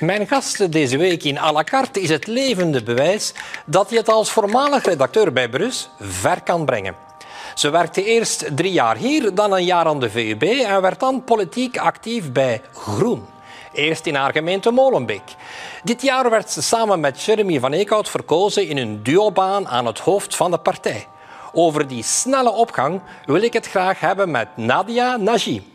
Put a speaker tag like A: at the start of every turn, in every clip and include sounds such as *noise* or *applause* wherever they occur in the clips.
A: Mijn gast deze week in à la carte is het levende bewijs dat hij het als voormalig redacteur bij Brus ver kan brengen. Ze werkte eerst drie jaar hier, dan een jaar aan de VUB en werd dan politiek actief bij Groen. Eerst in haar gemeente Molenbeek. Dit jaar werd ze samen met Jeremy van Eekhout verkozen in een duobaan aan het hoofd van de partij. Over die snelle opgang wil ik het graag hebben met Nadia Nagy.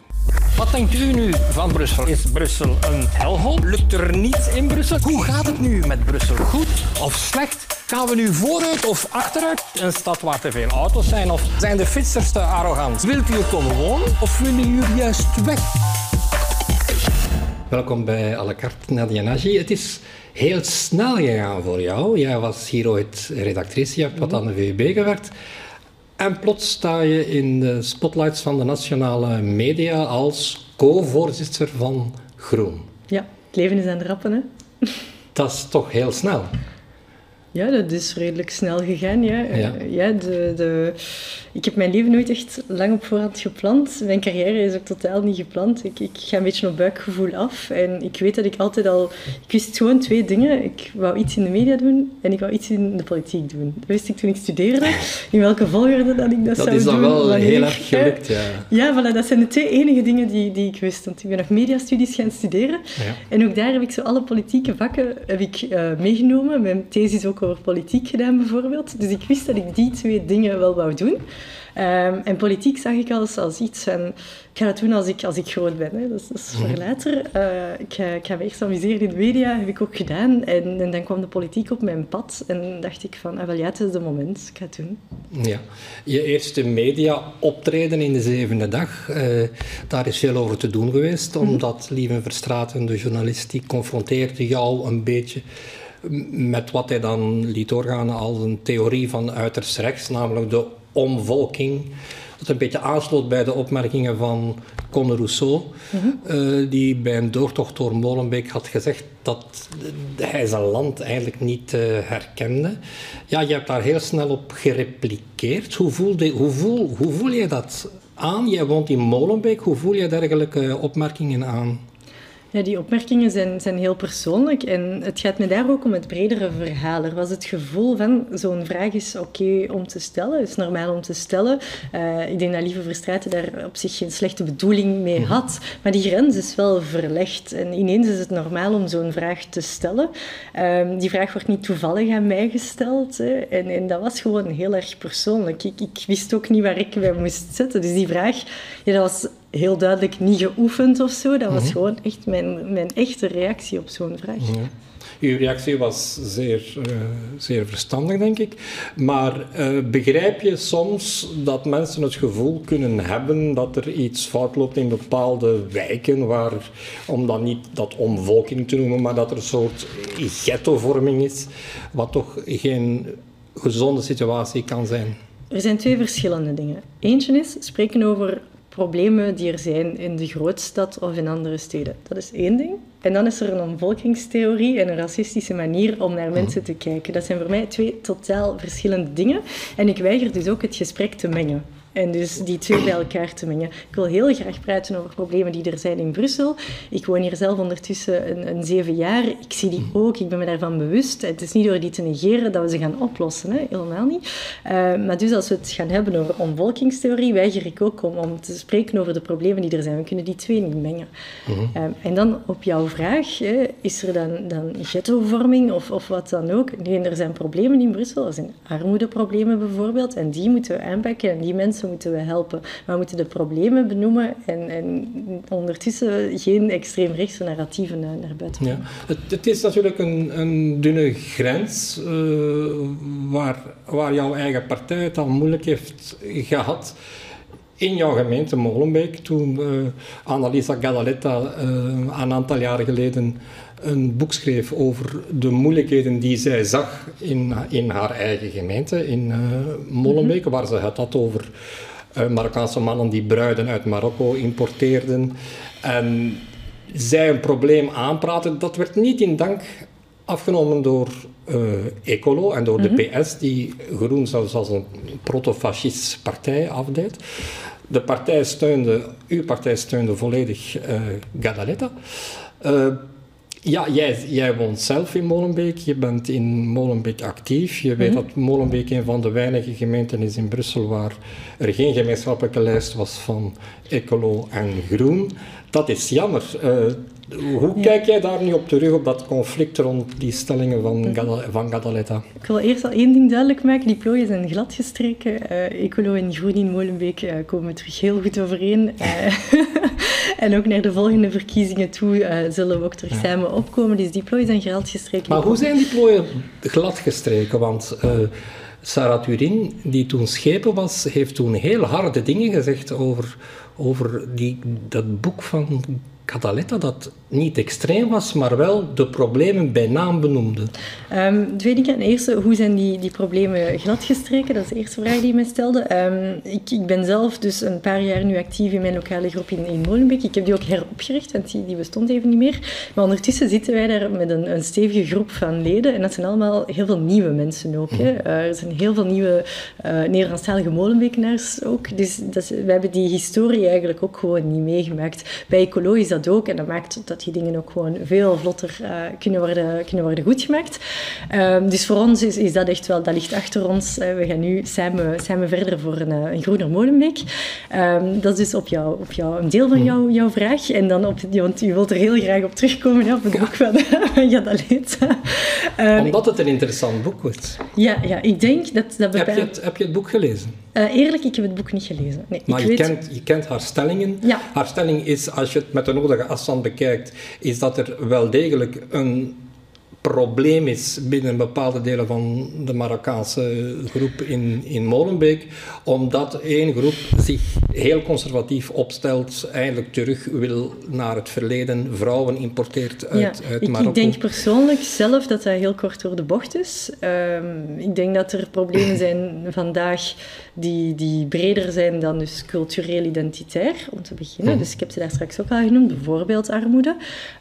A: Wat denkt u nu van Brussel? Is Brussel een hellhole? Lukt er niets in Brussel? Hoe gaat het nu met Brussel? Goed of slecht? Gaan we nu vooruit of achteruit? Een stad waar te veel auto's zijn? Of zijn de fietsers te arrogant? Wilt u er komen wonen of willen u juist weg? Welkom bij à la carte, Nadia Nagy. Het is heel snel gegaan voor jou. Jij was hier ooit redactrice, je hebt wat aan de VUB gewerkt. En plots sta je in de spotlights van de nationale media als co-voorzitter van Groen.
B: Ja, het leven is aan de rappen, hè?
A: Dat is toch heel snel.
B: Ja, dat is redelijk snel gegaan. Ja. Ja. ja de, de, ik heb mijn leven nooit echt lang op voorhand gepland. Mijn carrière is ook totaal niet gepland. Ik, ik ga een beetje op buikgevoel af. En ik weet dat ik altijd al... Ik wist gewoon twee dingen. Ik wou iets in de media doen en ik wou iets in de politiek doen. Dat wist ik toen ik studeerde. *laughs* In welke volgorde dat ik dat,
A: dat
B: zou doen.
A: Dat is dan wel heel erg gelukt, ja.
B: Ja, voilà, dat zijn de twee enige dingen die, die ik wist. Want ik ben nog mediastudies gaan studeren. Ja. En ook daar heb ik zo alle politieke vakken heb ik, uh, meegenomen. Mijn thesis ook over politiek gedaan, bijvoorbeeld. Dus ik wist dat ik die twee dingen wel wou doen. Um, en politiek zag ik als, als iets van... Ik ga dat doen als ik, als ik groot ben. Hè. Dat, is, dat is voor later. Uh, ik, ga, ik ga me eerst amuseren in de media. heb ik ook gedaan. En, en, dan kwam de politiek op mijn pad. En dacht ik van, ah, wel ja, het is de moment. Ik ga het doen.
A: Ja. Je eerste media optreden in de zevende dag. Uh, daar is veel over te doen geweest. Omdat Lieve Verstraeten, de journalist, die confronteerde jou een beetje met wat hij dan liet doorgaan als een theorie van uiterst rechts, namelijk de omvolking. Dat een beetje aansloot bij de opmerkingen van Conor Rousseau, uh, die bij een doortocht door Molenbeek had gezegd dat hij zijn land eigenlijk niet uh, herkende. Ja, je hebt daar heel snel op gerepliceerd. Hoe, voelde, hoe, voel, hoe voel je dat aan? Jij woont in Molenbeek. Hoe voel je dergelijke opmerkingen aan?
B: Ja, die opmerkingen zijn, zijn heel persoonlijk en het gaat me daar ook om het bredere verhaal. Er was het gevoel van zo'n vraag is oké om te stellen, is normaal om te stellen. Uh, ik denk dat Lieve Verstraeten daar op zich geen slechte bedoeling mee
A: Mhm.
B: had, maar die grens is wel verlegd en ineens is het normaal om zo'n vraag te stellen. Um, die vraag wordt niet toevallig aan mij gesteld hè, en, en dat was gewoon heel erg persoonlijk. Ik, ik wist ook niet waar ik bij moest zitten, dus die vraag, ja, dat was heel duidelijk niet geoefend of zo. Dat was
A: Mhm.
B: gewoon echt mijn, mijn echte reactie op zo'n vraag.
A: Ja. Uw reactie was zeer, uh, zeer verstandig, denk ik. Maar uh, begrijp je soms dat mensen het gevoel kunnen hebben dat er iets fout loopt in bepaalde wijken, waar, om dan niet dat omvolking te noemen, maar dat er een soort ghettovorming is, wat toch geen gezonde situatie kan zijn?
B: Er zijn twee verschillende dingen. Eentje is spreken over problemen die er zijn in de grootstad of in andere steden. Dat is één ding. En dan is er een omvolkingstheorie en een racistische manier om naar mensen te kijken. Dat zijn voor mij twee totaal verschillende dingen. En ik weiger dus ook het gesprek te mengen. En dus die twee bij elkaar te mengen. Ik wil heel graag praten over problemen die er zijn in Brussel. Ik woon hier zelf ondertussen een, een zeven jaar. Ik zie die ook, ik ben me daarvan bewust. Het is niet door die te negeren dat we ze gaan oplossen, hè? helemaal niet. Uh, maar dus als we het gaan hebben over omvolkingstheorie, weiger ik ook om, om te spreken over de problemen die er zijn. We kunnen die twee niet mengen. Mm-hmm. Uh, en dan op jouw vraag, hè, is er dan, dan ghettovorming of, of wat dan ook? Nee, er zijn problemen in Brussel. Er zijn armoedeproblemen bijvoorbeeld. En die moeten we aanpakken en die mensen moeten we helpen. Maar we moeten de problemen benoemen en, en ondertussen geen extreemrechtse narratieven naar, naar buiten.
A: Ja. Het, het, is natuurlijk een, een dunne grens uh, waar, waar jouw eigen partij het al moeilijk heeft gehad. In jouw gemeente Molenbeek, toen uh, Annalisa Gadaletta uh, een aantal jaren geleden een boek schreef over de moeilijkheden die zij zag in, in haar eigen gemeente, in uh, Molenbeek, mm-hmm. waar ze het had over uh, Marokkaanse mannen die bruiden uit Marokko importeerden. En zij een probleem aanpraten, dat werd niet in dank afgenomen door uh, Ecolo en door de PS, die Groen zelfs als een protofascist partij afdeed. De partij steunde, uw partij steunde volledig uh, Gadaletta. Uh, Ja, jij, jij woont zelf in Molenbeek. Je bent in Molenbeek actief. Je weet mhm. dat Molenbeek een van de weinige gemeenten is in Brussel waar er geen gemeenschappelijke lijst was van ecolo en groen. Dat is jammer. Uh, hoe kijk jij daar nu op terug, op dat conflict rond die stellingen van, mhm. van Gadaletta?
B: Ik wil eerst al één ding duidelijk maken. Die plooien zijn gladgestreken. Uh, Ecolo en Groen in Molenbeek uh, komen terug heel goed overeen. *laughs* *laughs* en ook naar de volgende verkiezingen toe zullen we ook terug samen opkomen. Dus die plooien zijn gladgestreken.
A: Maar hoe zijn die plooien gladgestreken? Want... Sarah Turin, die toen schepen was, heeft toen heel harde dingen gezegd over, over die, dat boek van Cataletta dat niet extreem was, maar wel de problemen bij naam benoemde.
B: Um, twee dingen. Eerste, hoe zijn die, die problemen gladgestreken? Dat is de eerste vraag die je mij stelde. Ehm, ik, ik ben zelf dus een paar jaar nu actief in mijn lokale groep in, in Molenbeek. Ik heb die ook heropgericht, want die, die bestond even niet meer. Maar ondertussen zitten wij daar met een, een stevige groep van leden. En dat zijn allemaal heel veel nieuwe mensen ook. Hè. Uh, er zijn heel veel nieuwe uh, Nederlandstalige Molenbeekenaars ook. Dus dat we hebben die historie eigenlijk ook gewoon niet meegemaakt. Bij Ecolo is dat ook. En dat maakt dat die dingen ook gewoon veel vlotter uh, kunnen, worden, kunnen worden goedgemaakt. Um, dus voor ons is, is dat echt wel, dat ligt achter ons. Uh, we gaan nu samen, samen verder voor een, eh, een groener molenbeek. Um, dat is dus op jou, op jou, een deel van jou, jouw vraag. En dan op, want u wilt er heel graag op terugkomen, ja, op het boek van *laughs* Gadaleta.
A: Um, Omdat het een interessant boek wordt.
B: Ja, ja ik denk dat dat
A: bepaalt... Heb je het, heb je het boek gelezen?
B: Uh, eerlijk, ik heb het boek niet gelezen. Nee,
A: maar
B: je,
A: weet... kent, je kent haar stellingen.
B: Ja.
A: Haar stelling is, als je het met de nodige afstand bekijkt, is dat er wel degelijk een probleem is binnen bepaalde delen van de Marokkaanse groep in, in Molenbeek, omdat één groep zich heel conservatief opstelt, eigenlijk terug wil naar het verleden, vrouwen importeert uit, uit Marokko.
B: Ik denk persoonlijk zelf dat dat heel kort door de bocht is. Um, ik denk dat er problemen *clears throat* zijn vandaag die, die breder zijn dan dus cultureel identitair, om te beginnen. Mhm. Dus ik heb ze daar straks ook al genoemd, bijvoorbeeld armoede,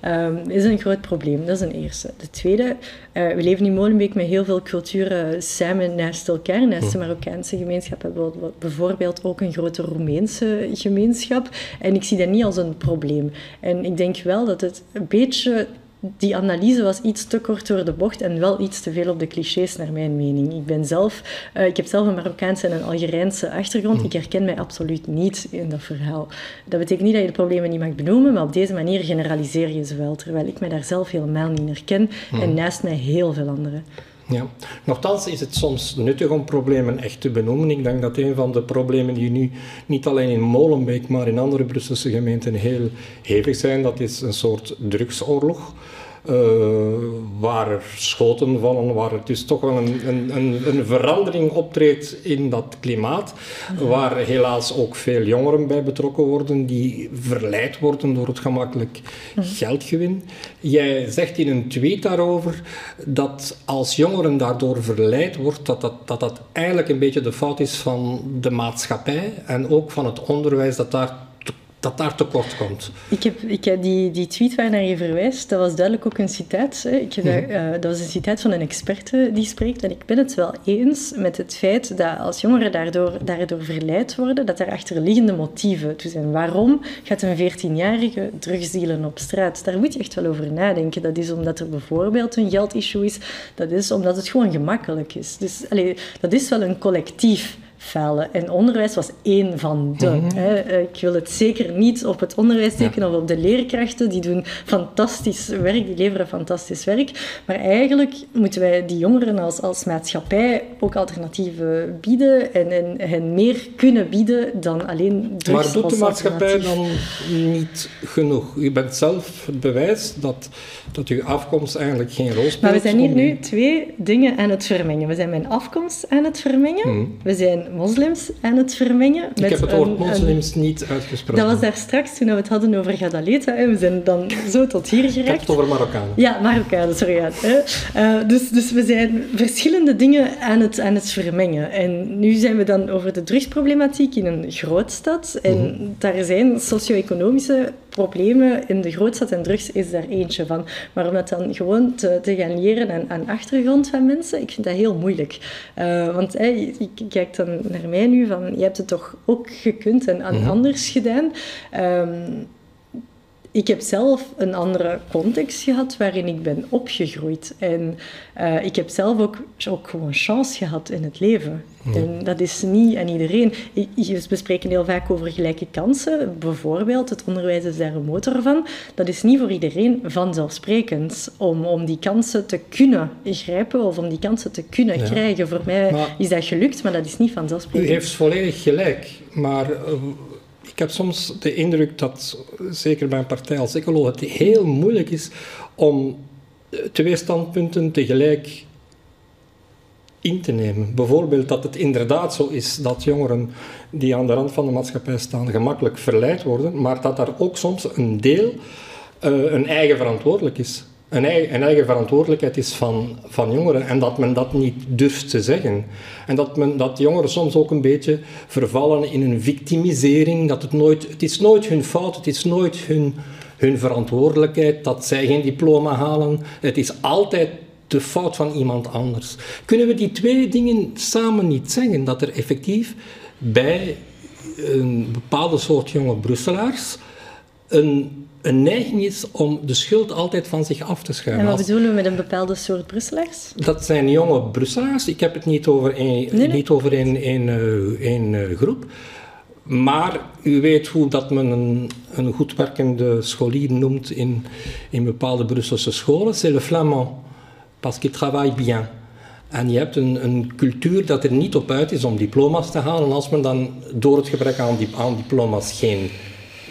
B: um, is een groot probleem. Dat is een eerste. De tweede, uh, we leven in Molenbeek met heel veel culturen samen naast elkaar. Naast de mhm. Marokkaanse gemeenschap hebben we bijvoorbeeld ook een grote Roemeense gemeenschap. En ik zie dat niet als een probleem. En ik denk wel dat het een beetje die analyse was iets te kort door de bocht en wel iets te veel op de clichés, naar mijn mening. Ik, ben zelf, uh, ik heb zelf een Marokkaanse en een Algerijnse achtergrond. Ik herken mij absoluut niet in dat verhaal. Dat betekent niet dat je de problemen niet mag benoemen, maar op deze manier generaliseer je ze wel, terwijl ik mij daar zelf helemaal niet herken en naast mij heel veel anderen.
A: Ja, nochtans is het soms nuttig om problemen echt te benoemen. Ik denk dat een van de problemen die nu niet alleen in Molenbeek, maar in andere Brusselse gemeenten heel hevig zijn, dat is een soort drugsoorlog. Uh, waar er schoten vallen, waar er dus toch wel een, een, een, verandering optreedt in dat klimaat, waar helaas ook veel jongeren bij betrokken worden, die verleid worden door het gemakkelijk geldgewin. Jij zegt in een tweet daarover dat als jongeren daardoor verleid wordt, dat dat, dat dat eigenlijk een beetje de fout is van de maatschappij en ook van het onderwijs dat daar dat daar tekort komt.
B: Ik heb, ik heb die, die tweet waar naar je verwijst, dat was duidelijk ook een citaat. Hè. Ik, mm dat was een citaat van een experte die spreekt. En ik ben het wel eens met het feit dat als jongeren daardoor, daardoor verleid worden, dat er achterliggende motieven toe zijn. Waarom gaat een 14-jarige drugsdealen op straat? Daar moet je echt wel over nadenken. Dat is omdat er bijvoorbeeld een geldissue is. Dat is omdat het gewoon gemakkelijk is. Dus dat is wel een collectief falen. En onderwijs was één van de. Mhm. hè. Eh, ik wil het zeker niet op het onderwijs tekenen of op de leerkrachten. Die doen fantastisch werk, die leveren fantastisch werk. Maar eigenlijk moeten wij die jongeren als, als maatschappij ook alternatieven bieden en, en hen meer kunnen bieden dan alleen drugs
A: Maar doet de maatschappij dan niet genoeg? U bent zelf het bewijs dat, dat uw afkomst eigenlijk geen rol speelt.
B: Maar we zijn hier nu twee dingen aan het vermengen. We zijn mijn afkomst aan het vermengen. Mhm. We zijn moslims aan het vermengen.
A: Ik heb het woord moslims niet uitgesproken.
B: Dat was daar straks toen we het hadden over Gadaleta. We zijn dan zo tot hier geraakt. Ik heb
A: het over Marokkanen.
B: Ja, Marokkanen, sorry. Ja. Uh, dus, dus we zijn verschillende dingen aan het, aan het vermengen. En nu zijn we dan over de drugsproblematiek in een grootstad. En mhm. daar zijn socio-economische problemen in de grootstad en drugs is daar eentje van. Maar om dat dan gewoon te, te gaan leren aan, aan achtergrond van mensen, ik vind dat heel moeilijk. Uh, want hey, je, kijkt dan naar mij nu van, je hebt het toch ook gekund en, mhm. anders gedaan. Um, ik heb zelf een andere context gehad waarin ik ben opgegroeid. En uh, ik heb zelf ook, ook gewoon chance gehad in het leven. En dat is niet aan iedereen. We spreken heel vaak over gelijke kansen. Bijvoorbeeld, het onderwijs is daar een motor van. Dat is niet voor iedereen vanzelfsprekend om, om die kansen te kunnen grijpen of om die kansen te kunnen krijgen. Voor mij is dat gelukt, maar dat is niet vanzelfsprekend.
A: U heeft volledig gelijk, maar... Ik heb soms de indruk dat, zeker bij een partij als Ecolo, het heel moeilijk is om twee standpunten tegelijk in te nemen. Bijvoorbeeld dat het inderdaad zo is dat jongeren die aan de rand van de maatschappij staan gemakkelijk verleid worden, maar dat daar ook soms een deel uh, een eigen verantwoordelijk is. Een eigen, een eigen, verantwoordelijkheid is van, van jongeren en dat men dat niet durft te zeggen. En dat, men, dat jongeren soms ook een beetje vervallen in een victimisering. Dat het, nooit, het is nooit hun fout, het is nooit hun, hun verantwoordelijkheid dat zij geen diploma halen. Het is altijd de fout van iemand anders. Kunnen we die twee dingen samen niet zeggen? Dat er effectief bij een bepaalde soort jonge Brusselaars een, een neiging is om de schuld altijd van zich af te schuiven.
B: En wat bedoelen we met een bepaalde soort Brusselaars?
A: Dat zijn jonge Brusselaars. Ik heb het niet over één, Niet over eh, één eh, groep. Maar u weet hoe dat men een, een goed werkende scholier noemt in, in bepaalde Brusselse scholen. C'est le flamand parce qu'il travaille bien. En je hebt een, een, cultuur dat er niet op uit is om diploma's te halen. En als men dan door het gebrek aan, aan diploma's geen,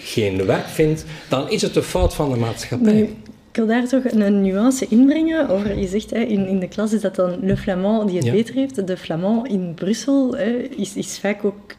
A: geen werk vindt, dan is het de fout van de maatschappij.
B: ik wil daar toch een nuance inbrengen. Over, je zegt, hè, in, in de klas is dat dan le flamand die het beter heeft. De flamand in Brussel is, is vaak ook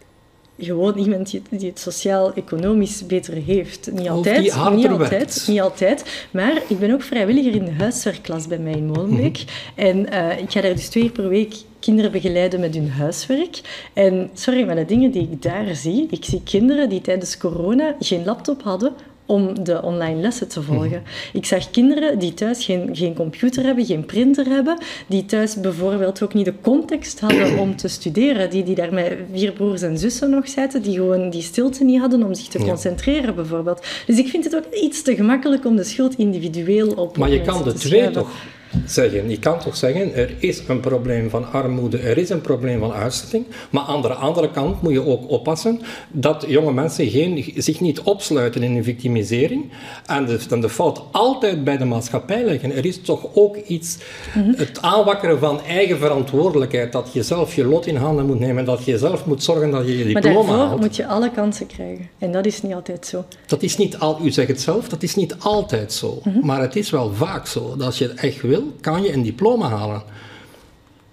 B: gewoon iemand die, het sociaal-economisch beter heeft. Niet altijd, niet altijd, niet altijd. Maar ik ben ook vrijwilliger in de huiswerkklas bij mij in Molenbeek. Mhm. En uh, ik ga daar dus twee keer per week kinderen begeleiden met hun huiswerk. En sorry, maar de dingen die ik daar zie... Ik zie kinderen die tijdens corona geen laptop hadden om de online lessen te volgen. Mhm. Ik zag kinderen die thuis geen, geen computer hebben, geen printer hebben, die thuis bijvoorbeeld ook niet de context hadden om te studeren, die, die daar met vier broers en zussen nog zaten, die gewoon die stilte niet hadden om zich te concentreren bijvoorbeeld. Dus ik vind het ook iets te gemakkelijk om de schuld individueel op
A: Maar je kan de twee toch zeggen. Je kan toch zeggen, er is een probleem van armoede, er is een probleem van uitzetting, maar aan de andere kant moet je ook oppassen dat jonge mensen geen, zich niet opsluiten in een victimisering en de, dan de fout altijd bij de maatschappij leggen. Er is toch ook iets, mhm. het aanwakkeren van eigen verantwoordelijkheid, dat je zelf je lot in handen moet nemen, dat je zelf moet zorgen dat je je diploma haalt.
B: Maar daarvoor moet je alle kansen krijgen en dat is niet altijd zo.
A: Dat is niet al, u zegt het zelf, dat is niet altijd zo, mhm. maar het is wel vaak zo, dat als je het echt wil, kan je een diploma halen.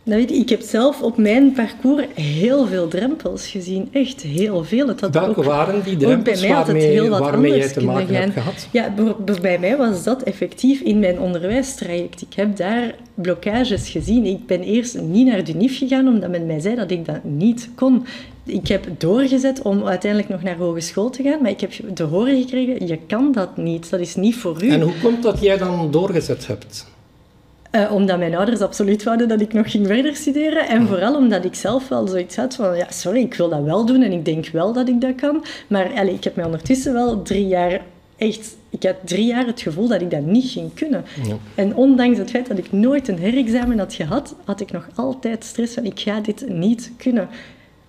B: Weet ik heb zelf op mijn parcours heel veel drempels gezien. Echt heel veel. Het
A: had Welke ook, waren die drempels bij mij waarmee, heel wat waarmee jij te maken gaan. hebt gehad?
B: Ja, bij mij was dat effectief in mijn onderwijstraject. Ik heb daar blokkages gezien. Ik ben eerst niet naar de gegaan, omdat men mij zei dat ik dat niet kon. Ik heb doorgezet om uiteindelijk nog naar hogeschool te gaan, maar ik heb te horen gekregen, je kan dat niet. Dat is niet voor u.
A: En hoe komt dat jij dan doorgezet hebt?
B: Uh, omdat mijn ouders absoluut wouden dat ik nog ging verder studeren. En vooral omdat ik zelf wel zoiets had van... Ja, sorry, ik wil dat wel doen en ik denk wel dat ik dat kan. Maar allez, ik heb mij ondertussen wel drie jaar echt... Ik had drie jaar het gevoel dat ik dat niet ging kunnen. Ja. En ondanks het feit dat ik nooit een herexamen had gehad, had ik nog altijd stress van ik ga dit niet kunnen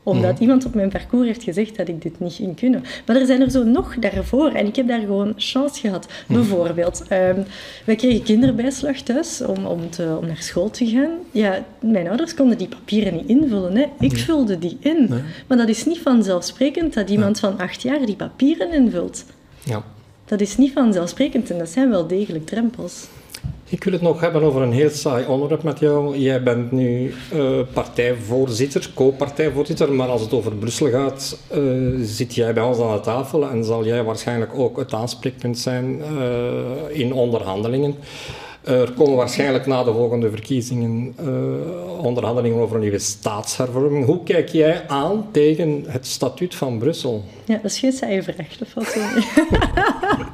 B: omdat mhm. iemand op mijn parcours heeft gezegd dat ik dit niet ging kunnen. Maar er zijn er zo nog daarvoor. En ik heb daar gewoon chance gehad. Mhm. Bijvoorbeeld, um, wij kregen kinderbijslag thuis om, om, te, om naar school te gaan. Ja, mijn ouders konden die papieren niet invullen. Hè. Ik vulde die in. Maar dat is niet vanzelfsprekend dat iemand van acht jaar die papieren invult. Ja. Dat is niet vanzelfsprekend en dat zijn wel degelijk drempels.
A: Ik wil het nog hebben over een heel saai onderwerp met jou. Jij bent nu uh, partijvoorzitter, co-partijvoorzitter, maar als het over Brussel gaat, uh, zit jij bij ons aan de tafel en zal jij waarschijnlijk ook het aanspreekpunt zijn uh, in onderhandelingen. Er komen waarschijnlijk na de volgende verkiezingen onderhandelingen over een nieuwe staatshervorming. Hoe kijk jij aan tegen het statuut van Brussel?
B: Ja, dat is geen saaie vraag, dat valt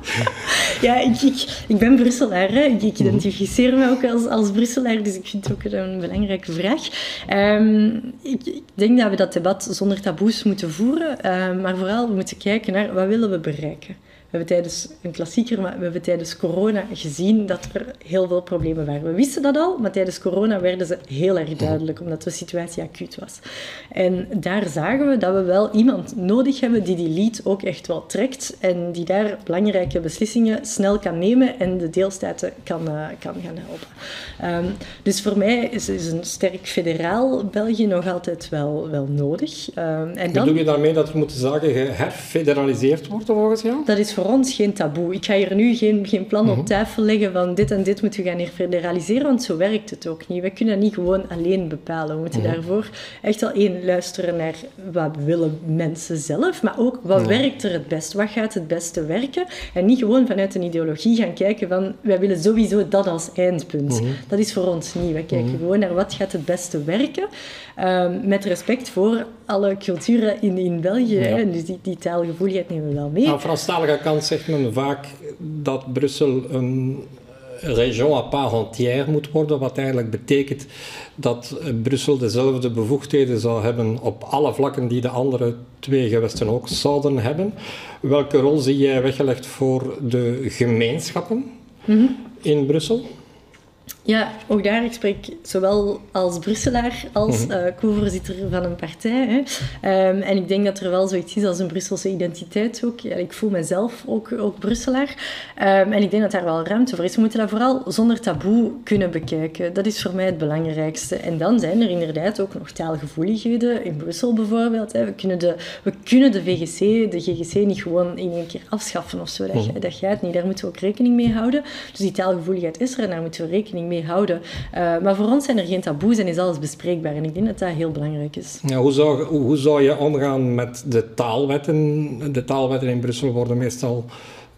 B: *laughs* Ja, ik, ik, ik, ben Brusselaar. Hè. Ik, ik, identificeer me ook als, als Brusselaar, dus ik vind het ook een belangrijke vraag. Um, ik, ik, denk dat we dat debat zonder taboes moeten voeren, uh, maar vooral we moeten kijken naar wat willen we bereiken hebben tijdens een klassieker, maar we hebben tijdens corona gezien dat er heel veel problemen waren. We wisten dat al, maar tijdens corona werden ze heel erg duidelijk, omdat de situatie acuut was. En daar zagen we dat we wel iemand nodig hebben die die lead ook echt wel trekt en die daar belangrijke beslissingen snel kan nemen en de deelstaten kan, uh, kan gaan helpen. Um, dus voor mij is, is, een sterk federaal België nog altijd wel, wel nodig. Um,
A: en dan, Bedoel je daarmee dat er moeten zaken geherfederaliseerd worden volgens jou?
B: Dat is voor ons geen taboe. Ik ga hier nu geen, geen plan op mhm. tafel leggen van dit en dit moeten we gaan herfederaliseren, want zo werkt het ook niet. We kunnen niet gewoon alleen bepalen. We moeten mhm. daarvoor echt wel één luisteren naar wat willen mensen zelf, maar ook wat werkt er het best, wat gaat het beste werken en niet gewoon vanuit een ideologie gaan kijken van wij willen sowieso dat als eindpunt. Mhm. Dat is voor ons niet. We kijken gewoon naar wat gaat het beste werken um, met respect voor alle culturen in, in België. Hè? Dus die, die taalgevoeligheid nemen we wel mee.
A: Aan de Franstalige kant zegt men vaak dat Brussel een région à part entière moet worden, wat eigenlijk betekent dat Brussel dezelfde bevoegdheden zou hebben op alle vlakken die de andere twee gewesten ook zouden hebben. Welke rol zie jij weggelegd voor de gemeenschappen mhm. in Brussel?
B: Ja, ook daar, ik spreek zowel als Brusselaar als uh, co-voorzitter van een partij. Hè. Um, en ik denk dat er wel zoiets is als een Brusselse identiteit ook. Ja, ik voel mezelf ook, ook Brusselaar. Um, en ik denk dat daar wel ruimte voor is. We moeten dat vooral zonder taboe kunnen bekijken. Dat is voor mij het belangrijkste. En dan zijn er inderdaad ook nog taalgevoeligheden. In Brussel bijvoorbeeld. Hè. We, kunnen de, we kunnen de VGC, de GGC niet gewoon in één keer afschaffen of zo. Dat, dat gaat niet. Daar moeten we ook rekening mee houden. Dus die taalgevoeligheid is er en daar moeten we rekening mee houden. Uh, maar voor ons zijn er geen taboes en is alles bespreekbaar. En ik denk dat dat heel belangrijk is.
A: Ja, hoe, zou, hoe zou je omgaan met de taalwetten? De taalwetten in Brussel worden meestal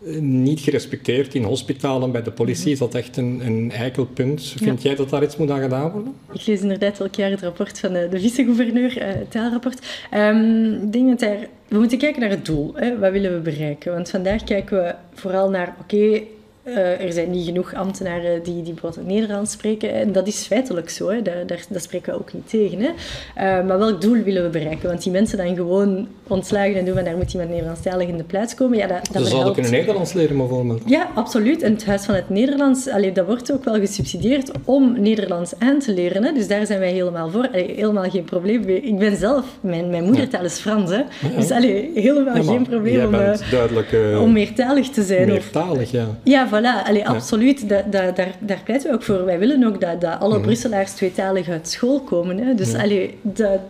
A: eh, niet gerespecteerd. In hospitalen, bij de politie is dat echt een, een eikel punt. Vind jij dat daar iets moet aan gedaan worden?
B: Ik lees inderdaad elk jaar het rapport van de, de vice-gouverneur, uh, het taalrapport. Um, ik denk dat daar, we moeten kijken naar het doel. Hè. Wat willen we bereiken? Want vandaag kijken we vooral naar, oké, uh, er zijn niet genoeg ambtenaren die, die bijvoorbeeld Nederlands spreken. En dat is feitelijk zo, hè. Daar, daar, dat spreken we ook niet tegen. Hè. Uh, maar welk doel willen we bereiken? Want die mensen dan gewoon ontslagen en doen van daar moet iemand Nederlandstalig in de plaats komen. Ja, dat, dat
A: Ze zouden kunnen Nederlands leren bijvoorbeeld.
B: Ja, absoluut. En het Huis van het Nederlands, allee, dat wordt ook wel gesubsidieerd om Nederlands aan te leren. Hè. Dus daar zijn wij helemaal voor. Allee, helemaal geen probleem. Ik ben zelf, mijn, mijn moedertaal is Frans. Hè. Dus allee, helemaal geen probleem om, uh, om meertalig te zijn.
A: Meertalig, ja.
B: Ja, voilà, allee, absoluut. Da, da, daar, daar pleiten we ook voor. Wij willen ook dat, dat alle mm. Brusselaars tweetalig uit school komen. Hè. Dus allee, dat,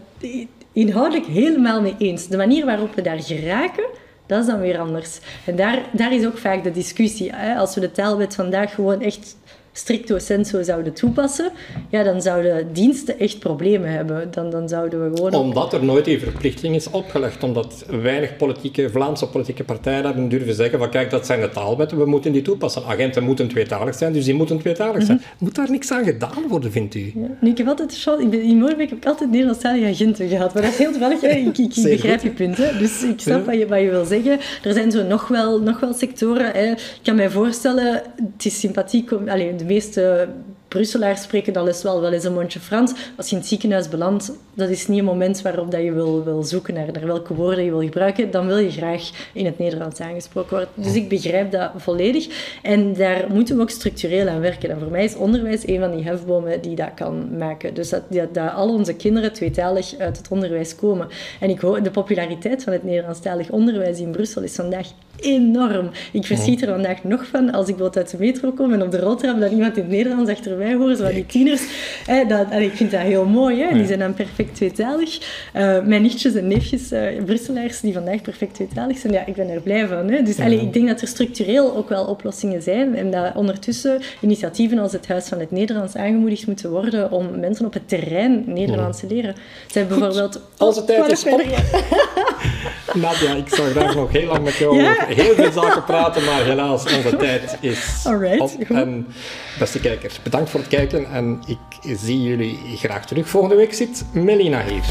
B: inhoudelijk helemaal mee eens. De manier waarop we daar geraken, dat is dan weer anders. En daar, daar is ook vaak de discussie. Hè. Als we de taalwet vandaag gewoon echt stricto sensu zouden toepassen, ja, dan zouden diensten echt problemen hebben. Dan, dan zouden we gewoon...
A: Omdat er nooit die verplichting is opgelegd. Omdat weinig politieke, Vlaamse politieke partijen hebben durven zeggen van kijk, dat zijn de taalwetten, we moeten die toepassen. Agenten moeten tweetalig zijn, dus die moeten tweetalig zijn. Mhm. Moet daar niks aan gedaan worden, vindt u?
B: Ja. Nu, ik heb altijd... Ik ben, in Molenbeek heb ik altijd Nederlandstalige agenten gehad. Maar dat is heel toevallig. Ik, ik, ik begrijp je punten. Dus ik snap wat, je, wat je wil zeggen. Er zijn zo nog wel, nog wel sectoren. Hè. Ik kan mij voorstellen, het is sympathiek om... Allez, de meeste Brusselaars spreken dan is wel wel eens een mondje Frans. Als je in het ziekenhuis belandt, dat is niet een moment waarop dat je wil, wil zoeken naar, welke woorden je wil gebruiken. Dan wil je graag in het Nederlands aangesproken worden. Dus ik begrijp dat volledig. En daar moeten we ook structureel aan werken. En voor mij is onderwijs een van die hefbomen die dat kan maken. Dus dat, dat, dat al onze kinderen tweetalig uit het onderwijs komen. En ik hoor, de populariteit van het Nederlandstalig onderwijs in Brussel is vandaag enorm. Ik verschiet er vandaag nog van als ik bijvoorbeeld uit de metro kom en op de roltrap dat iemand in het Nederlands achter mij hoort, zo die tieners. Hè, dat, ik vind dat heel mooi. Hè. Die zijn dan perfect tweetalig. Uh, mijn nichtjes en neefjes, uh, Brusselaars, die vandaag perfect tweetalig zijn, ja, ik ben er blij van. Hè. Dus allee, ik denk dat er structureel ook wel oplossingen zijn en dat ondertussen initiatieven als het Huis van het Nederlands aangemoedigd moeten worden om mensen op het terrein Nederlands te leren. Zij bijvoorbeeld...
A: Onze tijd is op. *laughs* *laughs* Nadia, ik zou graag nog heel lang met jou over heel veel zaken praten, maar helaas, onze *laughs* tijd is
B: Alright,
A: op. En beste kijkers, bedankt voor het kijken en ik zie jullie graag terug. Volgende week zit Melina hier.